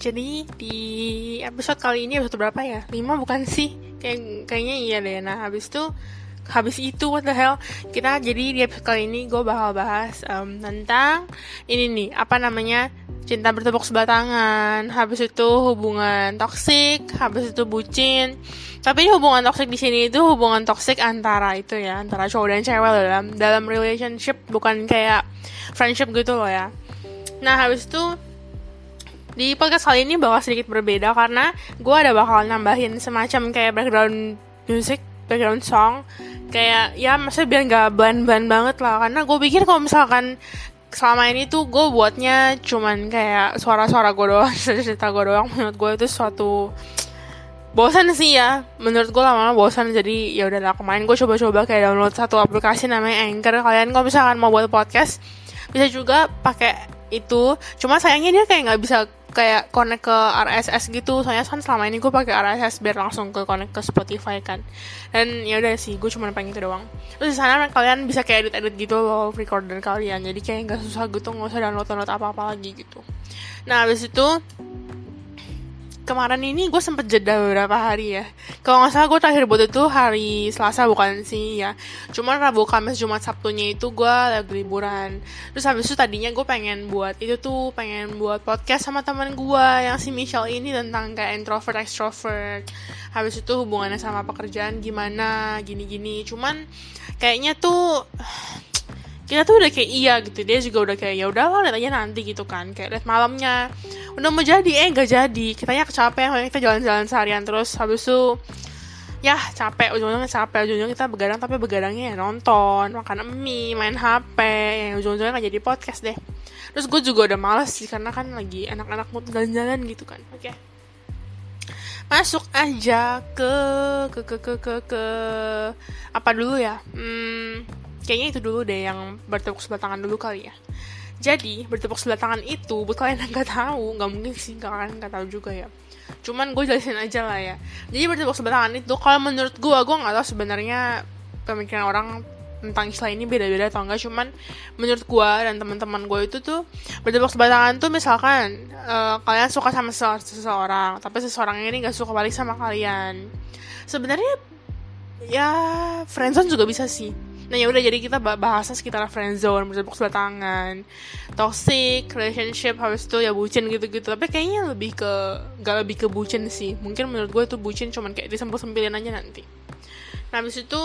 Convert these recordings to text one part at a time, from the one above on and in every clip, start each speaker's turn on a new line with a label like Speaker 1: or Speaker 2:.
Speaker 1: Jadi di episode kali ini episode berapa ya? 5 bukan sih? Kayak kayaknya iya deh. Nah, habis itu habis itu what the hell kita jadi di episode kali ini gue bakal bahas um, tentang ini nih apa namanya cinta bertepuk sebelah tangan habis itu hubungan toksik habis itu bucin tapi hubungan toksik di sini itu hubungan toksik antara itu ya antara cowok dan cewek dalam dalam relationship bukan kayak friendship gitu loh ya nah habis itu di podcast kali ini bakal sedikit berbeda karena gue ada bakal nambahin semacam kayak background music background song. Kayak ya maksudnya biar nggak ban-ban banget lah. Karena gue pikir kalau misalkan selama ini tuh gue buatnya cuman kayak suara-suara gue doang cerita gue doang. Menurut gue itu suatu bosan sih ya. Menurut gue lama-lama bosan jadi ya udah kemarin gue coba-coba kayak download satu aplikasi namanya Anchor. Kalian kalau misalkan mau buat podcast bisa juga pakai itu. Cuma sayangnya dia kayak nggak bisa kayak connect ke RSS gitu. Soalnya kan selama ini gue pakai RSS biar langsung ke connect ke Spotify kan. Dan ya udah sih gue cuma pengen itu doang. Terus di sana kalian bisa kayak edit edit gitu loh recorder kalian. Jadi kayak nggak susah gitu nggak usah download download apa apa lagi gitu. Nah habis itu kemarin ini gue sempet jeda beberapa hari ya. Kalau nggak salah gue terakhir buat itu hari Selasa bukan sih ya. Cuman Rabu Kamis Jumat Sabtunya itu gue lagi liburan. Terus habis itu tadinya gue pengen buat itu tuh pengen buat podcast sama teman gue yang si Michelle ini tentang kayak introvert extrovert. Habis itu hubungannya sama pekerjaan gimana gini-gini. Cuman kayaknya tuh kita tuh udah kayak iya gitu. Dia juga udah kayak ya udahlah lihat aja nanti gitu kan. Kayak lihat malamnya udah mau jadi eh nggak jadi. Kitanya kecapean kita jalan-jalan seharian terus. Habis itu ya capek. Ujung-ujungnya capek ujung-ujungnya kita begadang tapi begadangnya ya nonton makan mie main hp yang ujung-ujungnya nggak jadi podcast deh. Terus gue juga udah males sih karena kan lagi anak-anak mau jalan-jalan gitu kan. Oke. Okay. masuk aja ke ke ke ke ke ke apa dulu ya? Hmm, kayaknya itu dulu deh yang bertepuk sebelah tangan dulu kali ya jadi bertepuk sebelah tangan itu buat kalian yang nggak tahu nggak mungkin sih kalian nggak tahu juga ya. Cuman gue jelasin aja lah ya. Jadi bertepuk sebelah tangan itu kalau menurut gue gue nggak tahu sebenarnya pemikiran orang tentang istilah ini beda-beda atau enggak cuman menurut gue dan teman-teman gue itu tuh bertepuk sebelah tangan tuh misalkan uh, kalian suka sama seseorang tapi seseorang ini nggak suka balik sama kalian. Sebenarnya ya friendzone juga bisa sih Nah ya udah jadi kita bahasnya sekitar friendzone, bertepuk sebelah tangan, toxic relationship, habis itu ya bucin gitu-gitu. Tapi kayaknya lebih ke gak lebih ke bucin sih. Mungkin menurut gue itu bucin cuman kayak disempil-sempilin aja nanti. Nah habis itu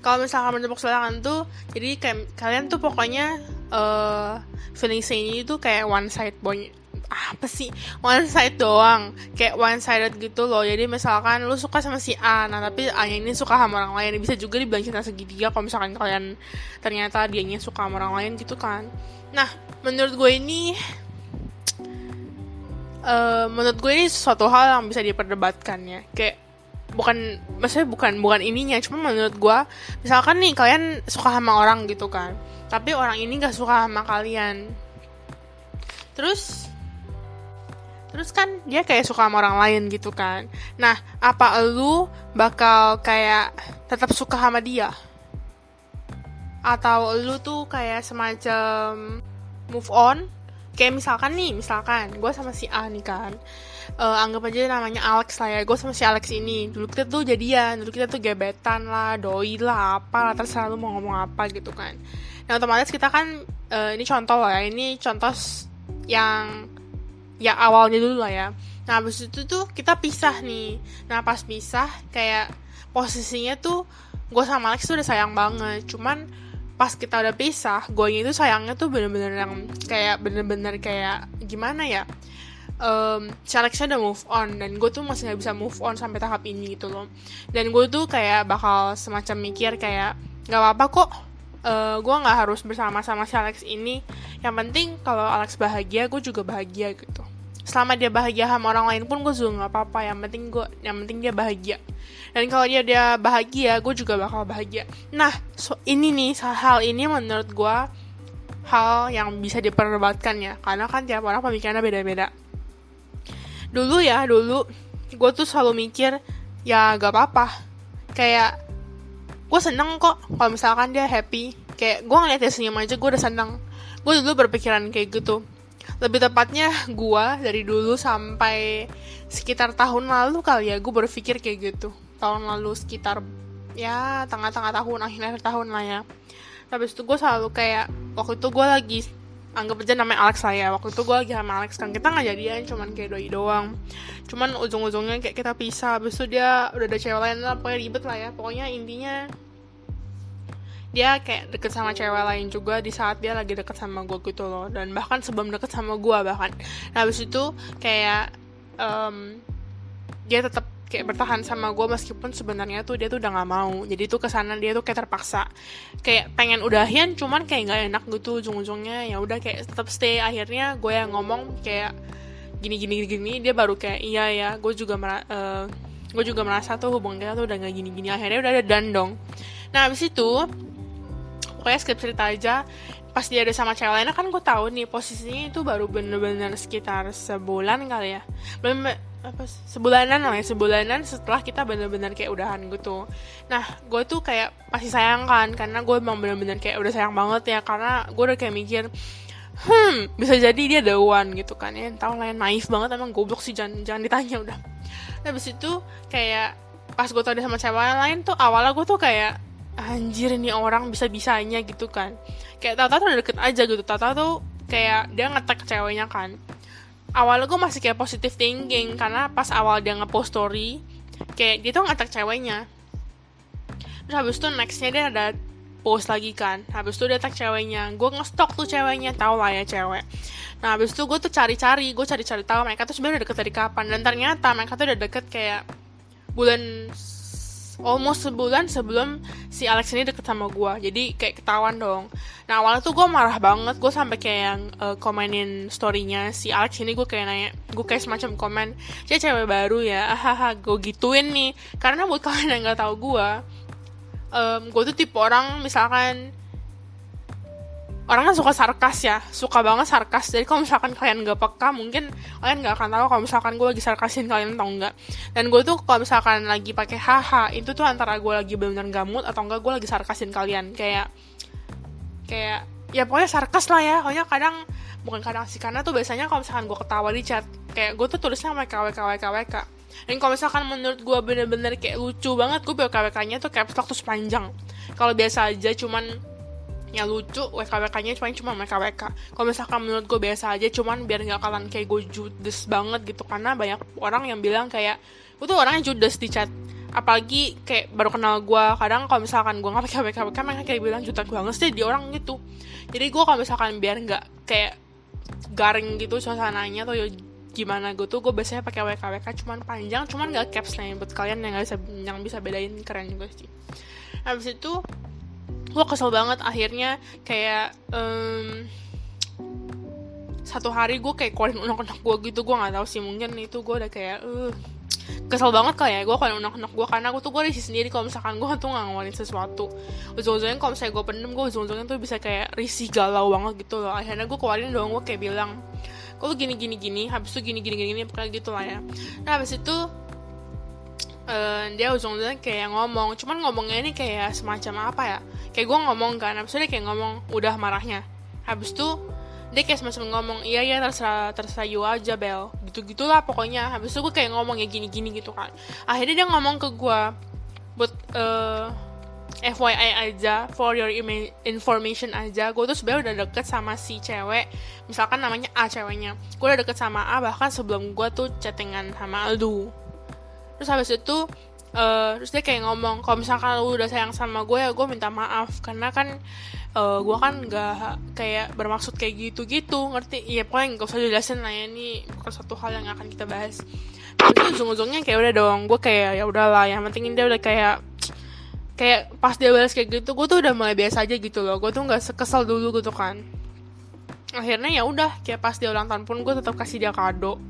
Speaker 1: kalau misalkan bertepuk sebelah tuh, jadi kayak kalian tuh pokoknya uh, feeling ini tuh kayak one side boy apa sih? One side doang. Kayak one sided gitu loh. Jadi misalkan lu suka sama si A nah tapi A nya ini suka sama orang lain. Bisa juga dibilang cinta segitiga kalau misalkan kalian ternyata dia nya suka sama orang lain gitu kan. Nah menurut gue ini uh, menurut gue ini suatu hal yang bisa diperdebatkan ya kayak bukan maksudnya bukan bukan ininya. Cuma menurut gue misalkan nih kalian suka sama orang gitu kan. Tapi orang ini gak suka sama kalian. Terus terus kan dia kayak suka sama orang lain gitu kan. Nah apa lu bakal kayak tetap suka sama dia? Atau lu tuh kayak semacam move on? Kayak misalkan nih misalkan gue sama si A nih kan. Uh, anggap aja namanya Alex lah ya. Gue sama si Alex ini. Dulu kita tuh jadian dulu kita tuh gebetan lah doi lah apa lah terserah lu mau ngomong apa gitu kan. Nah otomatis kita kan uh, ini contoh lah ya. Ini contoh yang ya awalnya dulu lah ya. Nah habis itu tuh kita pisah nih. Nah pas pisah kayak posisinya tuh gue sama Alex tuh udah sayang banget. Cuman pas kita udah pisah gue itu sayangnya tuh bener-bener yang kayak bener-bener kayak gimana ya? Um, si Alexnya udah move on dan gue tuh masih nggak bisa move on sampai tahap ini gitu loh. Dan gue tuh kayak bakal semacam mikir kayak nggak apa-apa kok uh, gue nggak harus bersama sama si Alex ini. Yang penting kalau Alex bahagia gue juga bahagia gitu selama dia bahagia sama orang lain pun gue juga nggak apa-apa. Yang penting gue yang penting dia bahagia. Dan kalau dia dia bahagia gue juga bakal bahagia. Nah so, ini nih hal ini menurut gue hal yang bisa diperdebatkan ya. Karena kan tiap orang pemikirannya beda-beda. Dulu ya dulu gue tuh selalu mikir ya gak apa-apa. Kayak gue seneng kok kalau misalkan dia happy. Kayak gue ngeliat dia senyum aja gue udah seneng. Gue dulu berpikiran kayak gitu lebih tepatnya gue dari dulu sampai sekitar tahun lalu kali ya gue berpikir kayak gitu. Tahun lalu sekitar ya tengah-tengah tahun akhir-akhir tahun lah ya. Tapi itu gue selalu kayak waktu itu gue lagi anggap aja namanya Alex lah ya waktu itu gue lagi sama Alex kan kita nggak jadian cuman kayak doi doang. Cuman ujung-ujungnya kayak kita pisah habis itu dia udah ada cewek lain lah pokoknya ribet lah ya. Pokoknya intinya dia kayak deket sama cewek lain juga di saat dia lagi deket sama gue gitu loh. Dan bahkan sebelum deket sama gue bahkan. Nah habis itu kayak um, dia tetap kayak bertahan sama gue meskipun sebenarnya tuh dia tuh udah nggak mau. Jadi tuh ke sana dia tuh kayak terpaksa. Kayak pengen udahin cuman kayak nggak enak gitu ujung-ujungnya. Ya udah kayak tetap stay. Akhirnya gue yang ngomong kayak gini gini gini. Dia baru kayak iya ya gue juga uh, gue juga merasa tuh hubungan kita tuh udah nggak gini gini akhirnya udah ada dan dong. Nah abis itu pokoknya skip cerita aja. Pas dia ada sama cewek lainnya kan gue tahu nih posisinya itu baru bener-bener sekitar sebulan kali ya. Belum apa sebulanan lah ya sebulanan setelah kita bener-bener kayak udahan gitu. Nah gue tuh kayak masih sayang kan karena gue emang bener-bener kayak udah sayang banget ya karena gue udah kayak mikir hmm bisa jadi dia one gitu kan ya. Tahu lah naif banget emang goblok sih jangan jangan ditanya udah. Nah habis itu kayak pas gue tau dia sama cewek lain tuh awalnya gue tuh kayak anjir ini orang bisa bisanya gitu kan. Kayak Tata tuh deket aja gitu. Tata tuh kayak dia ngetek ceweknya kan. Awalnya gue masih kayak positive thinking karena pas awal dia ngepost story kayak dia tuh ngatak ceweknya. Terus habis itu nextnya dia ada post lagi kan. Habis itu dia tag ceweknya. Gue ngestok tuh ceweknya tau lah ya cewek. Nah habis itu gue tuh cari-cari gue cari-cari tahu mereka tuh sebenarnya deket dari kapan. Dan ternyata mereka tuh udah deket kayak bulan almost sebulan sebelum si Alex ini deket sama gue jadi kayak ketahuan dong. Nah awalnya tuh gue marah banget. Gue sampai kayak yang uh, komenin storynya si Alex ini. Gue kayak nanya gue kayak semacam komen dia cewek baru ya? Hahaha gue gituin nih. Karena buat kalian yang nggak tahu gue um, gue tuh tipe orang misalkan orang kan suka sarkas ya suka banget sarkas. Jadi kalau misalkan kalian gak peka mungkin kalian gak akan tahu kalau misalkan gue lagi sarkasin kalian atau enggak dan gue tuh kalau misalkan lagi pakai haha itu tuh antara gue lagi benar-benar gamut atau enggak gue lagi sarkasin kalian. Kayak kayak ya pokoknya sarkas lah ya. Pokoknya kadang bukan kadang sih karena tuh biasanya kalau misalkan gue ketawa di chat kayak gue tuh tulisnya sama kwkwkwk dan kalau misalkan menurut gue bener-bener kayak lucu banget gue kwk nya tuh caps lock tuh sepanjang kalau biasa aja cuman yang lucu WKWK-nya cuma cuma WKWK kalau misalkan menurut gue biasa aja cuman biar nggak kalian kayak gue judes banget gitu. Karena banyak orang yang bilang kayak gue tuh orangnya judes di chat. Apalagi kayak baru kenal gue kadang kalau misalkan gue nggak pakai WKWK mereka kayak bilang jutek banget sih di orang gitu. Jadi gue kalau misalkan biar nggak kayak garing gitu suasananya tuh ya gimana gue tuh gue biasanya pakai WKWK cuman panjang cuman nggak caps nih buat kalian yang gak bisa yang bisa bedain keren juga sih. Habis itu gue kesel banget akhirnya kayak um, satu hari gue kayak keluarin unek-unek gue gitu gue nggak tahu sih mungkin itu gue udah kayak uh, kesel banget kali ya gue kalau unek-unek gue karena gue tuh gue risih sendiri kalau misalkan gue tuh nggak ngeluarin sesuatu. Ujung-ujungnya kalau misalnya gue pendem gue ujung-ujungnya tuh bisa kayak risih galau banget gitu loh. Akhirnya gue keluarin dong gue kayak bilang kok gini gini gini habis itu gini gini gini pokoknya gitu lah ya. Nah habis itu uh, dia ujung-ujungnya kayak ngomong cuman ngomongnya ini kayak semacam apa ya? Kayak gue ngomong kan habis itu dia kayak ngomong udah marahnya. Habis itu dia kayak semacam ngomong iya iya terserah terserah you aja Bel. Gitu gitulah pokoknya. Habis itu gue kayak ngomong ya gini gini gitu kan. Akhirnya dia ngomong ke gue buat uh, FYI aja for your information aja. Gue tuh sebenarnya udah deket sama si cewek misalkan namanya A ceweknya. Gue udah deket sama A bahkan sebelum gue tuh chattingan sama Aldu terus habis itu uh, terus dia kayak ngomong kalau misalkan lu udah sayang sama gue ya gue minta maaf. Karena kan uh, gue kan gak kayak bermaksud kayak gitu gitu ngerti? Iya pokoknya gak usah jelasin lah ya ini bukan satu hal yang akan kita bahas. Terus ujung-ujungnya kayak udah dong gue kayak ya udahlah yang penting dia udah kayak kayak pas dia balas kayak gitu gue tuh udah mulai biasa aja gitu loh. Gue tuh nggak sekesal dulu gitu kan. Akhirnya ya udah kayak pas dia ulang tahun pun gue tetap kasih dia kado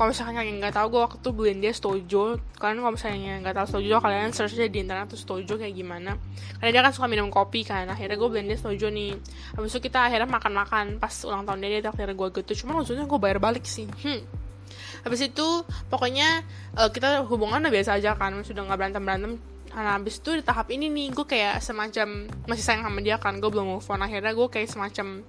Speaker 1: kalau misalkan kalian nggak tahu gue waktu itu beliin dia stojo. Kalian kalau misalnya nggak tahu stojo kalian search aja di internet tuh stojo kayak gimana. Karena dia kan suka minum kopi kan. Akhirnya gue beliin dia stojo nih. Habis itu kita akhirnya makan-makan pas ulang tahun dia dia akhirnya gue gitu. Cuma ujungnya gue bayar balik sih. Hmm. habis itu pokoknya uh, kita hubungan udah biasa aja kan. Sudah nggak berantem berantem Nah, habis itu di tahap ini nih, gue kayak semacam masih sayang sama dia kan, gue belum move on. Akhirnya gue kayak semacam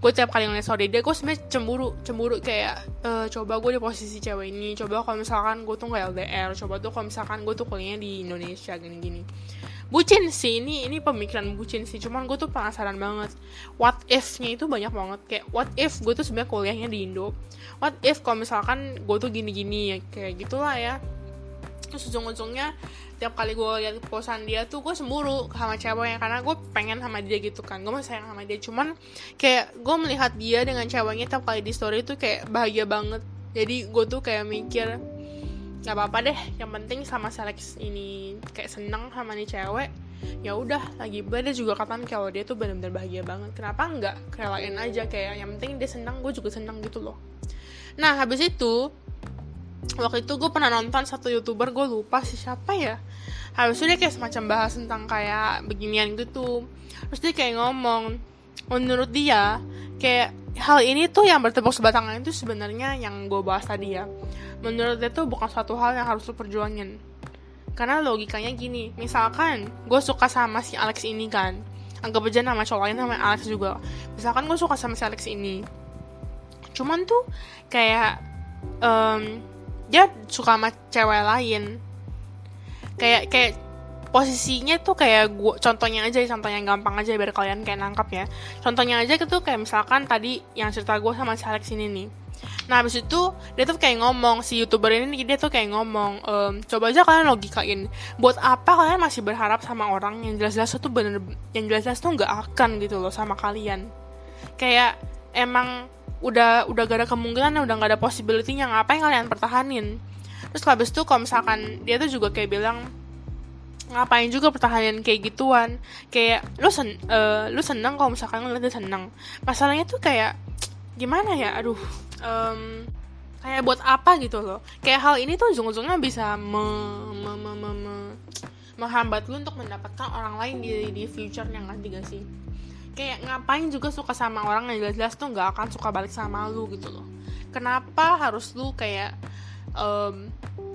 Speaker 1: gue tiap kali ngeliat story dia gue sebenarnya cemburu cemburu kayak e, coba gue di posisi cewek ini coba kalau misalkan gue tuh nggak LDR coba tuh kalau misalkan gue tuh kuliahnya di Indonesia gini-gini. Bucin sih ini ini pemikiran bucin sih cuman gue tuh penasaran banget. What if-nya itu banyak banget kayak what if gue tuh sebenarnya kuliahnya di Indo? What if kalau misalkan gue tuh gini-gini ya kayak gitulah ya. Terus ujung-ujungnya tiap kali gue lihat posan dia tuh gue cemburu sama ceweknya karena gue pengen sama dia gitu kan. Gue masih sayang sama dia. Cuman kayak gue melihat dia dengan ceweknya tiap kali di story tuh kayak bahagia banget. Jadi gue tuh kayak mikir nggak apa-apa deh yang penting sama Selex ini kayak seneng sama nih cewek ya udah lagi dia juga katakan kalau dia tuh benar-benar bahagia banget. Kenapa nggak relain aja kayak yang penting dia senang gue juga senang gitu loh. Nah habis itu waktu itu gue pernah nonton satu youtuber gue lupa sih siapa ya. Habis itu dia kayak semacam bahas tentang kayak beginian gitu terus dia kayak ngomong menurut dia kayak hal ini tuh yang bertepuk sebelah tangan itu sebenarnya yang gue bahas tadi ya. Menurut dia tuh bukan suatu hal yang harus lo perjuangin. Karena logikanya gini misalkan gue suka sama si Alex ini kan anggap aja nama cowok lain namanya Alex juga. Misalkan gue suka sama si Alex ini. Cuman tuh kayak um, dia suka sama cewek lain. Kayak kayak posisinya tuh kayak gua contohnya aja contohnya yang gampang aja biar kalian kayak nangkap ya. Contohnya aja gitu kayak misalkan tadi yang cerita gue sama si Alex ini nih. Nah habis itu dia tuh kayak ngomong si youtuber ini dia tuh kayak ngomong ehm, coba aja kalian logikain buat apa kalian masih berharap sama orang yang jelas-jelas tuh bener yang jelas-jelas tuh nggak akan gitu loh sama kalian? Kayak emang udah udah gak ada kemungkinan udah gak ada possibility-nya ngapain kalian pertahanin? Terus habis itu kalau misalkan dia tuh juga kayak bilang ngapain juga pertahanan kayak gituan? Kayak lu sen uh, lu seneng kalau misalkan ngeliat dia seneng. Masalahnya tuh kayak gimana ya? Aduh um, kayak buat apa gitu loh? Kayak hal ini tuh ujung-ujungnya bisa me, me, me, me, me, menghambat lu untuk mendapatkan orang lain di di future yang nanti gak sih kayak ngapain juga suka sama orang yang jelas-jelas tuh nggak akan suka balik sama lu gitu loh. Kenapa harus lu kayak um,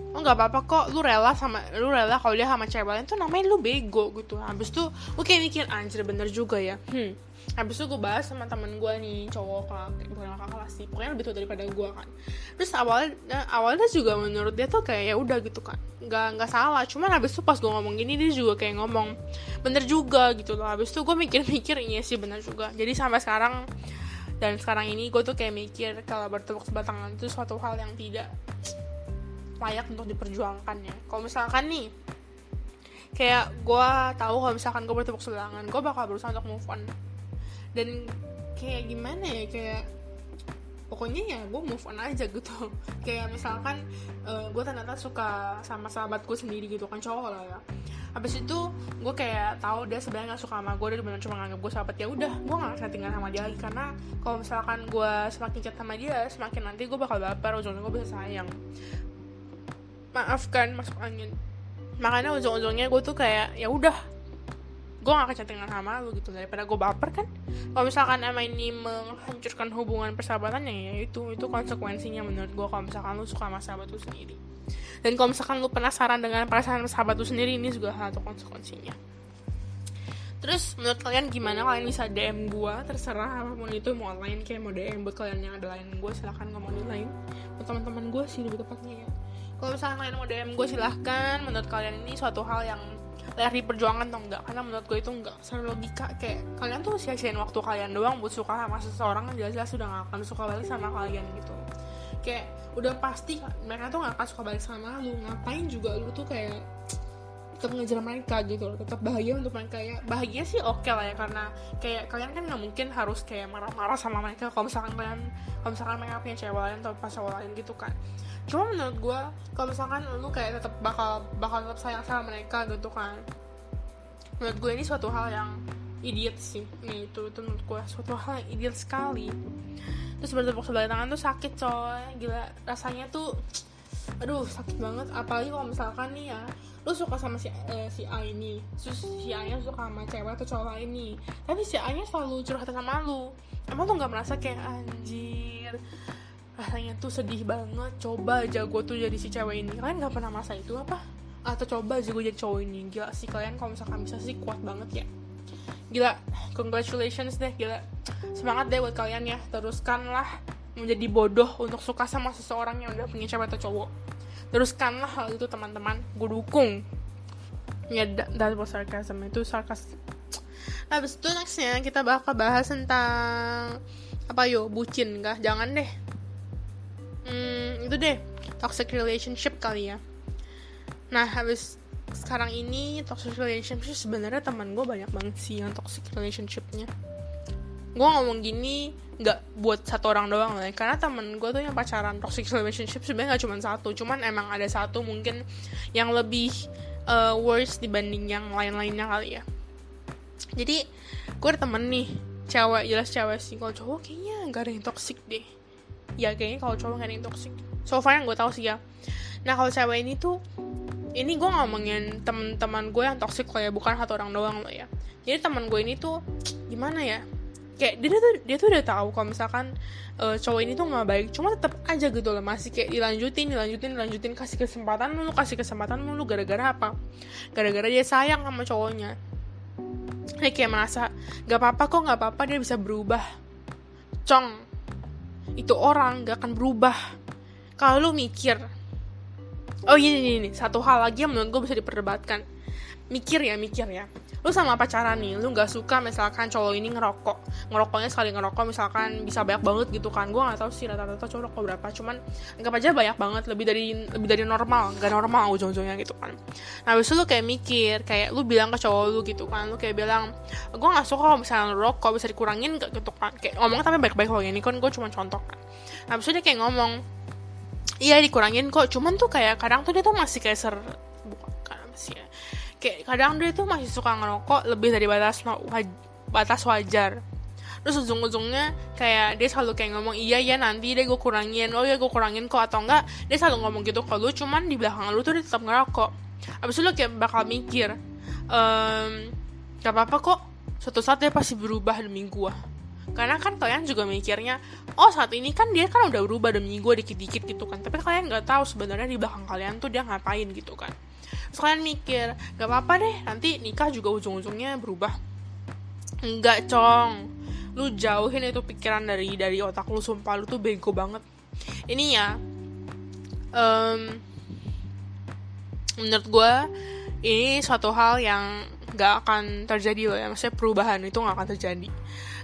Speaker 1: oh nggak apa-apa kok lu rela sama lu rela kalau dia sama cewek lain. Tuh namanya lu bego gitu. Habis tuh lu kayak mikir anjir bener juga ya. Hmm. Habis itu gue bahas sama temen gue nih cowok kakak bukan kakak kelas sih pokoknya lebih tua daripada gue kan. Terus awalnya awalnya juga menurut dia tuh kayak ya udah gitu kan. Nggak nggak salah cuman habis itu pas gue ngomong gini dia juga kayak ngomong bener juga gitu loh. Habis itu gue mikir-mikir iya sih bener juga. Jadi sampai sekarang dan sekarang ini gue tuh kayak mikir kalau bertepuk sebelah tangan itu suatu hal yang tidak layak untuk diperjuangkan ya. Kalau misalkan nih kayak gue tahu kalau misalkan gue bertepuk sebelah tangan gue bakal berusaha untuk move on. Dan kayak gimana ya kayak pokoknya ya gue move on aja gitu. Kayak misalkan uh, eh, gue ternyata suka sama sahabatku sendiri gitu kan cowok lah ya. Habis itu gue kayak tahu dia sebenarnya gak suka sama gue dia benar cuma nganggap gue sahabat ya udah gue gak akan tinggal sama dia lagi. Karena kalau misalkan gue semakin chat sama dia semakin nanti gue bakal baper ujungnya gue bisa sayang maafkan masuk angin. Makanya ujung-ujungnya gue tuh kayak ya udah gue gak akan chattingan sama lu gitu. Daripada gue baper kan? Kalau misalkan emang ini menghancurkan hubungan persahabatan ya itu itu konsekuensinya menurut gue kalau misalkan lu suka sama sahabat lu sendiri. Dan kalau misalkan lu penasaran dengan perasaan sahabat lu sendiri ini juga satu konsekuensinya. Terus menurut kalian gimana? Kalian bisa DM gue terserah apa pun itu mau online kayak mau DM buat kalian yang ada lain gue silahkan ngomong di lain. Buat teman-teman gue sih lebih tepatnya ya kalau misalkan kalian mau DM gue silahkan. Menurut kalian ini suatu hal yang layak diperjuangkan atau enggak? Karena menurut gue itu enggak secara logika. Kayak kalian tuh sia-siain waktu kalian doang buat suka sama seseorang yang jelas-jelas sudah gak akan suka balik sama kalian gitu. Kayak udah pasti mereka tuh gak akan suka balik sama lu. Ngapain juga lu tuh kayak tetap ngejar mereka gitu loh tetap bahagia untuk mereka ya. Bahagia sih oke okay lah ya karena kayak kalian kan nggak mungkin harus kayak marah-marah sama mereka kalau misalkan kalian kalau misalkan mereka punya cewek lain atau pas cewek lain gitu kan. Cuma menurut gue kalau misalkan lu kayak tetap bakal bakal tetap sayang sama mereka gitu kan menurut gue ini suatu hal yang idiot sih. Nih itu itu menurut gue suatu hal yang idiot sekali. Terus bertepuk sebelah tangan tuh sakit coy gila rasanya tuh aduh sakit banget. Apalagi kalau misalkan nih ya lu suka sama si eh, si A ini. Terus si A nya suka sama cewek atau cowok nih. Tapi si A nya selalu curhat sama lu emang tuh nggak merasa kayak anjir rasanya tuh sedih banget. Coba aja gue tuh jadi si cewek ini. Kalian nggak pernah merasa itu apa? Atau coba aja gue jadi cowok ini. Gila sih kalian kalau misalkan bisa sih kuat banget ya. Gila congratulations deh gila. Semangat deh buat kalian ya. Teruskanlah menjadi bodoh untuk suka sama seseorang yang udah punya cewek atau cowok. Teruskanlah hal itu teman-teman. Gue dukung. Ya that was sarcasm. Itu sarkas habis itu nextnya kita bakal bahas tentang apa yo bucin kah? Jangan deh. Hmm, itu deh. Toxic relationship kali ya. Nah habis sekarang ini toxic relationship sebenarnya teman gue banyak banget sih yang toxic relationshipnya gue ngomong gini nggak buat satu orang doang lah karena temen gue tuh yang pacaran toxic relationship sebenarnya nggak cuma satu. Cuman emang ada satu mungkin yang lebih uh, worse dibanding yang lain-lainnya kali ya. Jadi gue ada temen nih cewek jelas cewek sih. Kalau cowok kayaknya nggak ada yang toxic deh. Ya kayaknya kalau cowok gak ada yang toxic. So far yang gue tahu sih ya. Nah kalau cewek ini tuh ini gue ngomongin teman-teman gue yang toxic lah ya bukan satu orang doang loh ya. Jadi teman gue ini tuh gimana ya kayak dia tuh dia tuh udah tahu kalau misalkan uh, cowok ini tuh nggak baik. Cuma tetap aja gitu loh masih kayak dilanjutin dilanjutin dilanjutin. Kasih kesempatan lu kasih kesempatan lu gara-gara apa? Gara-gara dia sayang sama cowoknya. Dia kayak merasa nggak apa-apa kok nggak apa-apa dia bisa berubah. Cong. Itu orang gak akan berubah. Kalau lu mikir oh iya ini, ini. Satu hal lagi yang menurut gue bisa diperdebatkan. Mikir ya mikir ya lu sama pacaran nih lu nggak suka misalkan cowok ini ngerokok. Ngerokoknya sekali ngerokok misalkan bisa banyak banget gitu kan. Gue nggak tahu sih rata-rata cowok rokok berapa cuman anggap aja banyak banget lebih dari lebih dari normal nggak normal ujung-ujungnya gitu kan. Nah habis itu lu kayak mikir kayak lu bilang ke cowok lu gitu kan. Lu kayak bilang gue nggak suka kalau misalnya rokok bisa dikurangin gak gitu kan. Kayak ngomongnya tapi baik-baik loh ini kan gue cuma contoh kan. Nah, habis itu dia kayak ngomong iya dikurangin kok. Cuman tuh kayak kadang tuh dia tuh masih kayak ser bukan kan sih ya kayak kadang dia tuh masih suka ngerokok lebih dari batas waj batas wajar. Terus ujung-ujungnya kayak dia selalu kayak ngomong iya ya nanti deh gue kurangin. Oh ya gue kurangin kok atau enggak dia selalu ngomong gitu kalau lu cuman di belakang lu tuh dia tetap ngerokok. Abis itu lu kayak bakal mikir ehm, gak apa-apa kok suatu saat dia pasti berubah demi gue karena kan kalian juga mikirnya oh saat ini kan dia kan udah berubah demi gue dikit-dikit gitu kan. Tapi kalian nggak tahu sebenarnya di belakang kalian tuh dia ngapain gitu kan terus kalian mikir gak apa-apa deh nanti nikah juga ujung-ujungnya berubah. Enggak cong. Lu jauhin itu pikiran dari dari otak lu sumpah lu tuh bego banget. Ini ya um, menurut gue ini suatu hal yang gak akan terjadi loh ya. Maksudnya perubahan itu gak akan terjadi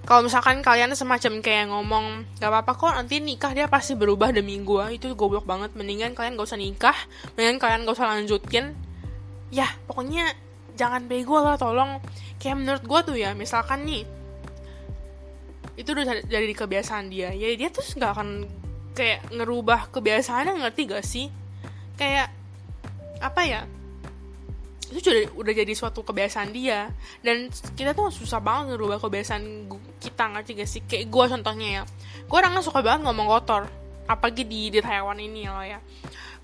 Speaker 1: kalau misalkan kalian semacam kayak ngomong gak apa-apa kok nanti nikah dia pasti berubah demi gue itu goblok banget. Mendingan kalian gak usah nikah mendingan kalian gak usah lanjutin. Ya pokoknya jangan bego lah tolong. Kayak menurut gue tuh ya misalkan nih itu udah jadi kebiasaan dia. Ya dia tuh nggak akan kayak ngerubah kebiasaannya ngerti gak sih? Kayak apa ya? Itu sudah udah jadi suatu kebiasaan dia. Dan kita tuh susah banget ngerubah kebiasaan kita ngerti gak sih? Kayak gue contohnya ya. Gue orangnya suka banget ngomong kotor. Apalagi di di Taiwan ini ya ya.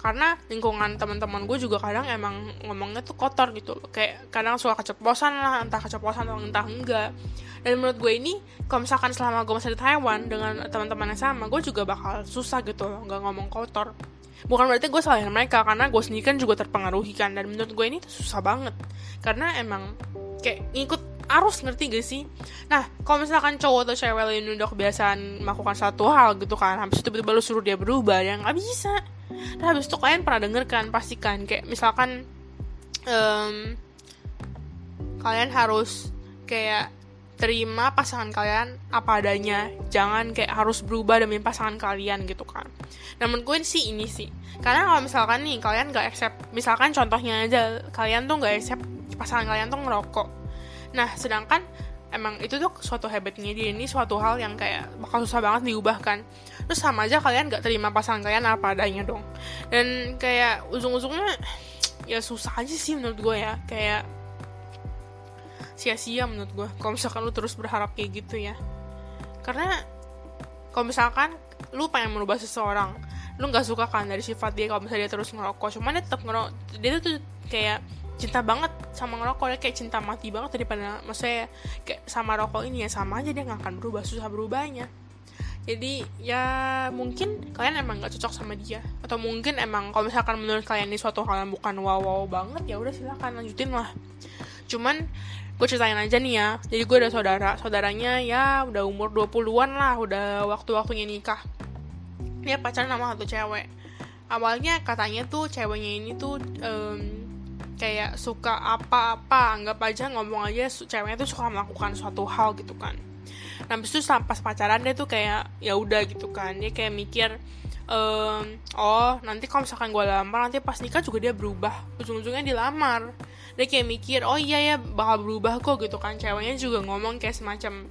Speaker 1: Karena lingkungan teman-teman gue juga kadang emang ngomongnya tuh kotor gitu loh. Kayak kadang suka keceplosan lah entah keceplosan atau entah enggak. Dan menurut gue ini kalau misalkan selama gue masih di Taiwan dengan teman-teman yang sama gue juga bakal susah gitu loh nggak ngomong kotor. Bukan berarti gue salahin mereka karena gue sendiri kan juga terpengaruhi kan. Dan menurut gue ini tuh susah banget. Karena emang kayak ngikut arus ngerti gak sih? Nah kalau misalkan cowok atau cewek ini udah kebiasaan melakukan satu hal gitu kan habis itu tiba-tiba lu suruh dia berubah ya nggak bisa. Nah habis itu kalian pernah denger kan pastikan kayak misalkan um, kalian harus kayak terima pasangan kalian apa adanya. Jangan kayak harus berubah demi pasangan kalian gitu kan. Namun gue sih ini sih. Karena kalau misalkan nih kalian gak accept misalkan contohnya aja kalian tuh gak accept pasangan kalian tuh ngerokok nah sedangkan emang itu tuh suatu habitnya dia. Ini suatu hal yang kayak bakal susah banget diubahkan terus sama aja kalian gak terima pasangan kalian apa adanya dong. Dan kayak ujung-ujungnya ya susah aja sih menurut gue ya. Kayak sia-sia menurut gue kalau misalkan lu terus berharap kayak gitu ya. Karena kalau misalkan lu pengen merubah seseorang lu nggak suka kan dari sifat dia kalau misalnya dia terus ngerokok. Cuman dia tetap ngerokok dia tuh kayak cinta banget sama ngerokok. Ya kayak cinta mati banget daripada maksudnya kayak sama rokok ini ya sama aja dia nggak akan berubah susah berubahnya. Jadi ya mungkin kalian emang nggak cocok sama dia. Atau mungkin emang kalau misalkan menurut kalian ini suatu hal yang bukan wow wow banget ya udah silahkan lanjutin lah. Cuman gue ceritain aja nih ya. Jadi gue ada saudara. Saudaranya ya udah umur 20-an lah udah waktu-waktunya nikah. Dia pacaran sama satu cewek. Awalnya katanya tuh ceweknya ini tuh um, kayak suka apa-apa anggap aja ngomong aja ceweknya tuh suka melakukan suatu hal gitu kan. Nah habis itu pas pacaran dia tuh kayak ya udah gitu kan. Dia kayak mikir um, oh nanti kalau misalkan gue lamar nanti pas nikah juga dia berubah. Ujung-ujungnya dilamar. Dia kayak mikir oh iya ya bakal berubah kok gitu kan. Ceweknya juga ngomong kayak semacam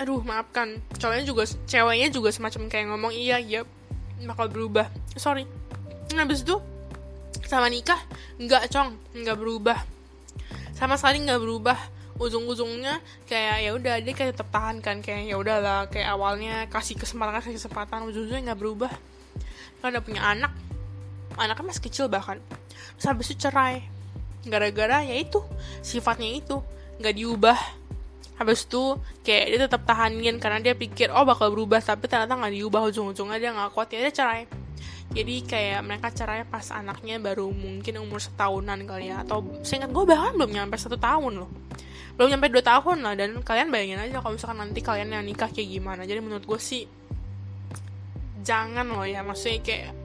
Speaker 1: aduh maafkan. Cowoknya juga ceweknya juga semacam kayak ngomong iya iya bakal berubah. Sorry. Nah habis itu sama nikah nggak cong. Nggak berubah. Sama sekali nggak berubah. Ujung-ujungnya kayak ya udah dia kayak tetap tahan kan. Kayak ya udahlah kayak awalnya kasih kesempatan kasih kesempatan. Ujung-ujungnya nggak berubah. Kan udah punya anak. Anaknya masih kecil bahkan. Terus habis itu cerai. Gara-gara ya itu sifatnya itu. Nggak diubah. Habis itu kayak dia tetap tahanin karena dia pikir oh bakal berubah tapi ternyata nggak diubah. Ujung-ujungnya dia nggak kuat. Ya dia cerai jadi kayak mereka cerai pas anaknya baru mungkin umur setahunan kali ya. Atau seingat gue bahkan belum nyampe satu tahun loh. Belum nyampe dua tahun lah. Dan kalian bayangin aja kalau misalkan nanti kalian yang nikah kayak gimana. Jadi menurut gue sih jangan loh ya. Maksudnya kayak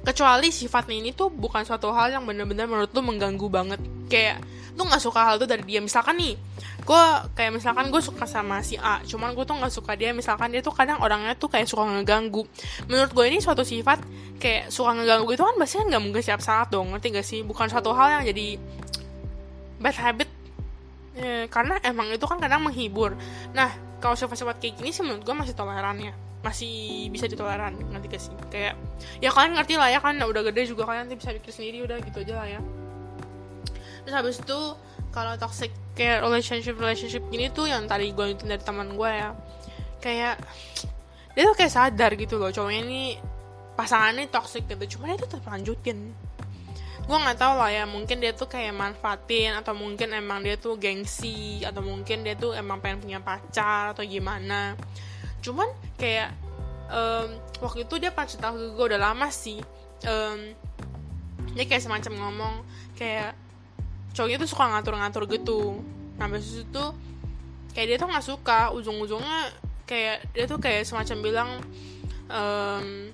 Speaker 1: kecuali sifatnya ini tuh bukan suatu hal yang bener-bener menurut lu mengganggu banget. Kayak lu nggak suka hal itu dari dia. Misalkan nih gue kayak misalkan gue suka sama si A cuman gue tuh nggak suka dia. Misalkan dia tuh kadang orangnya tuh kayak suka ngeganggu. Menurut gue ini suatu sifat kayak suka ngeganggu itu kan pasti nggak mungkin siap saat dong ngerti gak sih? Bukan suatu hal yang jadi bad habit. Eh, karena emang itu kan kadang menghibur. Nah kalau sifat-sifat kayak gini sih menurut gue masih toleran ya masih bisa ditoleran nanti ke sih kayak ya kalian ngerti lah ya kan udah gede juga kalian nanti bisa pikir sendiri udah gitu aja lah ya. Terus habis itu kalau toxic kayak relationship relationship gini tuh yang tadi gue nonton dari teman gue ya kayak dia tuh kayak sadar gitu loh cowoknya ini pasangannya toxic gitu cuma dia tuh tetap lanjutin. Gue nggak tahu lah ya mungkin dia tuh kayak manfaatin atau mungkin emang dia tuh gengsi atau mungkin dia tuh emang pengen punya pacar atau gimana cuman kayak um, waktu itu dia pas cerita ke gue udah lama sih um, dia kayak semacam ngomong kayak cowoknya tuh suka ngatur-ngatur gitu. Nah habis itu kayak dia tuh nggak suka ujung-ujungnya kayak dia tuh kayak semacam bilang um,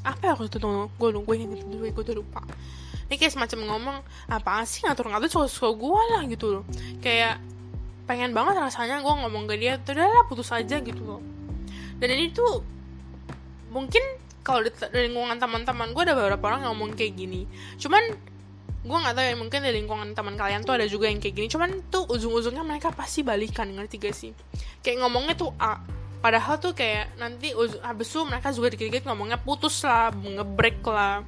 Speaker 1: apa ya waktu itu tuh gue gue inget dulu gue udah lupa. Ini kayak semacam ngomong apa sih ngatur-ngatur suka suka gue lah gitu loh. Kayak pengen banget rasanya gue ngomong ke dia tuh lah putus aja gitu loh dan ini tuh mungkin kalau di, lingkungan teman-teman gue ada beberapa orang ngomong kayak gini. Cuman gue nggak tahu ya mungkin di lingkungan teman kalian tuh ada juga yang kayak gini. Cuman tuh ujung-ujungnya mereka pasti balikan ngerti gak sih? Kayak ngomongnya tuh A padahal tuh kayak nanti habis itu mereka juga dikit-dikit ngomongnya putus lah ngebreak lah.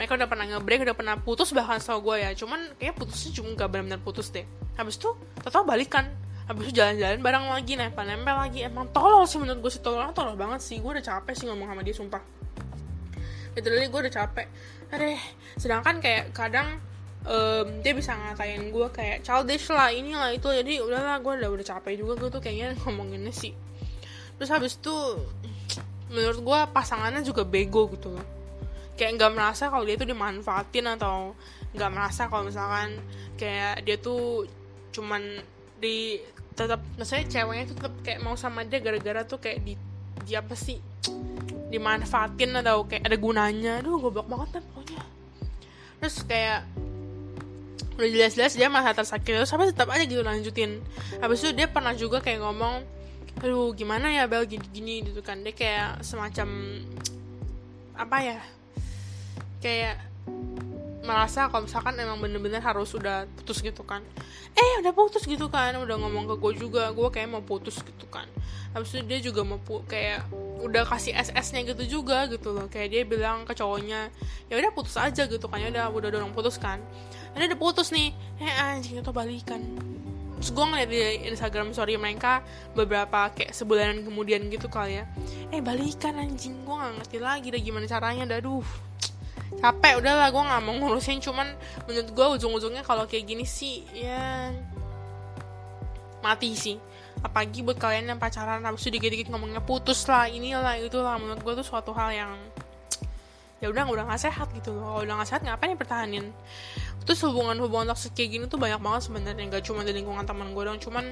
Speaker 1: Mereka udah pernah ngebreak udah pernah putus bahkan sama gue ya. Cuman kayak putusnya cuma gak benar-benar putus deh. Habis itu tau balikan habis jalan-jalan bareng lagi nempel-nempel lagi. Emang tolol sih menurut gue sih tolol tolol banget sih. Gue udah capek sih ngomong sama dia sumpah. Literally gue udah capek. Aduh, sedangkan kayak kadang um, dia bisa ngatain gue kayak childish lah inilah itu. Jadi udahlah gue udah udah capek juga gue tuh kayaknya ngomonginnya sih. Terus habis itu menurut gue pasangannya juga bego gitu loh. Kayak nggak merasa kalau dia tuh dimanfaatin atau nggak merasa kalau misalkan kayak dia tuh cuman di tetap maksudnya ceweknya tuh tetap kayak mau sama dia gara-gara tuh kayak di di apa sih dimanfaatin atau kayak ada gunanya. Aduh goblok banget kan pokoknya. Terus kayak udah jelas-jelas dia masa tersakit terus tapi tetap aja gitu lanjutin. Habis itu dia pernah juga kayak ngomong aduh gimana ya Bel gini-gini gitu kan. Dia kayak semacam apa ya kayak merasa kalau misalkan emang bener-bener harus udah putus gitu kan. Eh udah putus gitu kan udah ngomong ke gue juga gue kayak mau putus gitu kan. Habis itu dia juga mau kayak udah kasih SS-nya gitu juga gitu loh. Kayak dia bilang ke cowoknya ya udah putus aja gitu kan. Ya udah udah dorong putus kan. Ada udah putus nih. Eh anjing itu balikan. Terus gue ngeliat di Instagram story mereka beberapa kayak sebulanan kemudian gitu kali ya. Eh balikan anjing. Gue gak ngerti lagi deh gimana caranya aduh capek udahlah gue nggak mau ngurusin. Cuman menurut gue ujung-ujungnya kalau kayak gini sih ya mati sih. Apalagi buat kalian yang pacaran habis itu dikit-dikit ngomongnya putus lah inilah itulah. Menurut gue tuh suatu hal yang ya udah udah nggak sehat gitu loh. Kalau udah nggak sehat ngapain pertahanin? Terus hubungan-hubungan toxic kayak gini tuh banyak banget sebenarnya. Nggak cuma di lingkungan teman gue dong cuman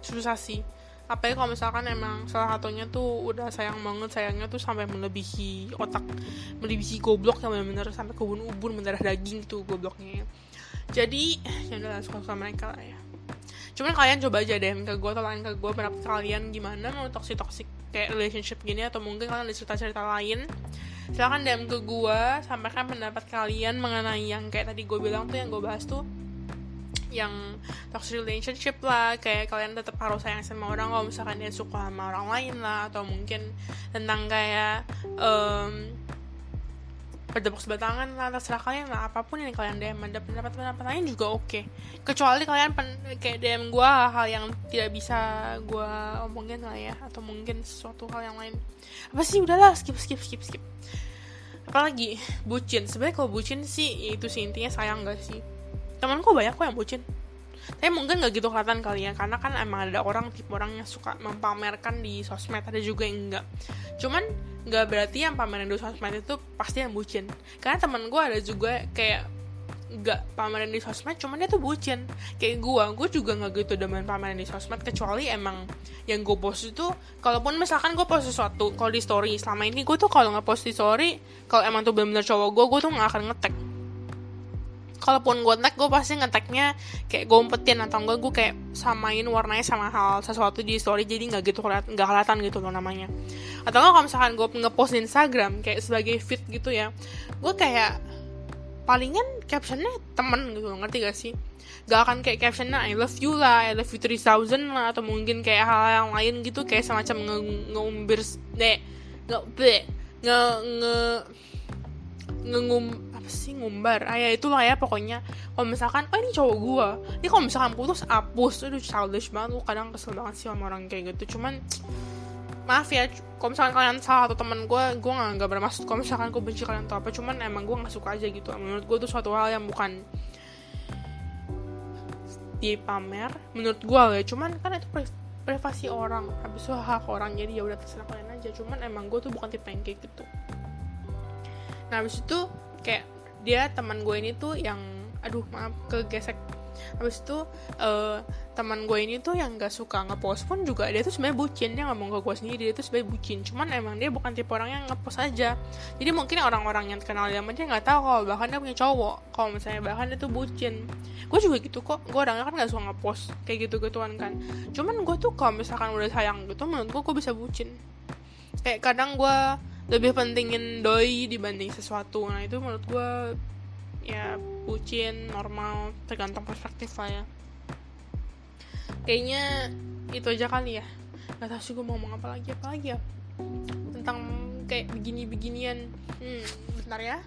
Speaker 1: susah sih apa ya kalau misalkan emang salah satunya tuh udah sayang banget sayangnya tuh sampai melebihi otak melebihi goblok yang benar-benar sampai ke ubun-ubun mendarah daging tuh gobloknya. Jadi ya udah suka suka mereka lah ya. Cuman kalian coba aja deh ke gue atau lain ke gue pendapat kalian gimana mau toxic toxic kayak relationship gini atau mungkin kalian ada cerita-cerita lain. Silahkan DM ke gue sampaikan pendapat kalian mengenai yang kayak tadi gue bilang tuh yang gue bahas tuh yang toxic relationship lah. Kayak kalian tetap harus sayang sama orang kalau misalkan dia suka sama orang lain lah atau mungkin tentang kayak um, berdebak sebatangan lah terserah kalian lah. Apa pun yang kalian DM ada pendapat pendapat lain juga oke. Okay. kecuali kalian pen, kayak DM gue hal yang tidak bisa gue omongin lah ya atau mungkin sesuatu hal yang lain. Apa sih? Udahlah skip skip skip skip. Apalagi bucin. Sebenarnya kalau bucin sih itu sih intinya sayang gak sih temanku banyak kok yang bucin. Tapi mungkin gak gitu kelihatan kali ya karena kan emang ada orang tipe orang yang suka mempamerkan di sosmed ada juga yang enggak cuman nggak berarti yang pameran di sosmed itu pasti yang bucin. Karena teman gue ada juga kayak nggak pameran di sosmed cuman dia tuh bucin. Kayak gue gue juga nggak gitu demen pameran di sosmed kecuali emang yang gue post itu kalaupun misalkan gue post sesuatu kalau di story selama ini gue tuh kalau nggak post di story kalau emang tuh benar-benar cowok gue gue tuh nggak akan ngetek kalaupun gue tag gue pasti ngeteknya kayak gue umpetin. Atau enggak gue kayak samain warnanya sama hal sesuatu di story jadi nggak gitu nggak kelihatan gitu loh namanya. Atau enggak kalau misalkan gue ngepost di Instagram kayak sebagai fit gitu ya gue kayak palingan captionnya temen gitu ngerti gak sih? Gak akan kayak captionnya I love you lah I love you 3000 lah atau mungkin kayak hal yang lain gitu kayak semacam nge ngeumbir deh nge nge nge ngum sih ngumbar. Ah ya itulah ya pokoknya. Kalau misalkan oh ini cowok gue ini kalau misalkan putus hapus itu childish banget. Lu kadang kesel banget sih sama orang kayak gitu. Cuman maaf ya kalau misalkan kalian salah atau teman gue gue nggak nggak bermaksud kalau misalkan gue benci kalian atau apa. Cuman emang gue nggak suka aja gitu. Menurut gue itu suatu hal yang bukan di pamer menurut gue ya. Cuman kan itu privasi orang. Habis itu hak orang. Jadi ya udah terserah kalian aja. Cuman emang gue tuh bukan tipe yang kayak gitu nah habis itu kayak dia teman gue ini tuh yang aduh maaf kegesek. Habis itu uh, teman gue ini tuh yang gak suka ngepost pun juga dia tuh sebenarnya bucin. Dia ngomong ke gue sendiri dia tuh sebenarnya bucin. Cuman emang dia bukan tipe orang yang ngepost aja. Jadi mungkin orang-orang yang kenal dia dia nggak tahu kalau bahkan dia punya cowok. Kalau misalnya bahkan dia tuh bucin. Gue juga gitu kok. Gue orangnya kan gak suka ngepost kayak gitu gituan kan. Cuman gue tuh kalau misalkan udah sayang gitu menurut gue gue bisa bucin. Kayak kadang gue lebih pentingin doi dibanding sesuatu. Nah itu menurut gue ya bucin normal tergantung perspektif lah ya. Kayaknya itu aja kali ya. Gak tau sih gue mau ngomong apa lagi apa lagi ya? Tentang kayak begini beginian hmm bentar ya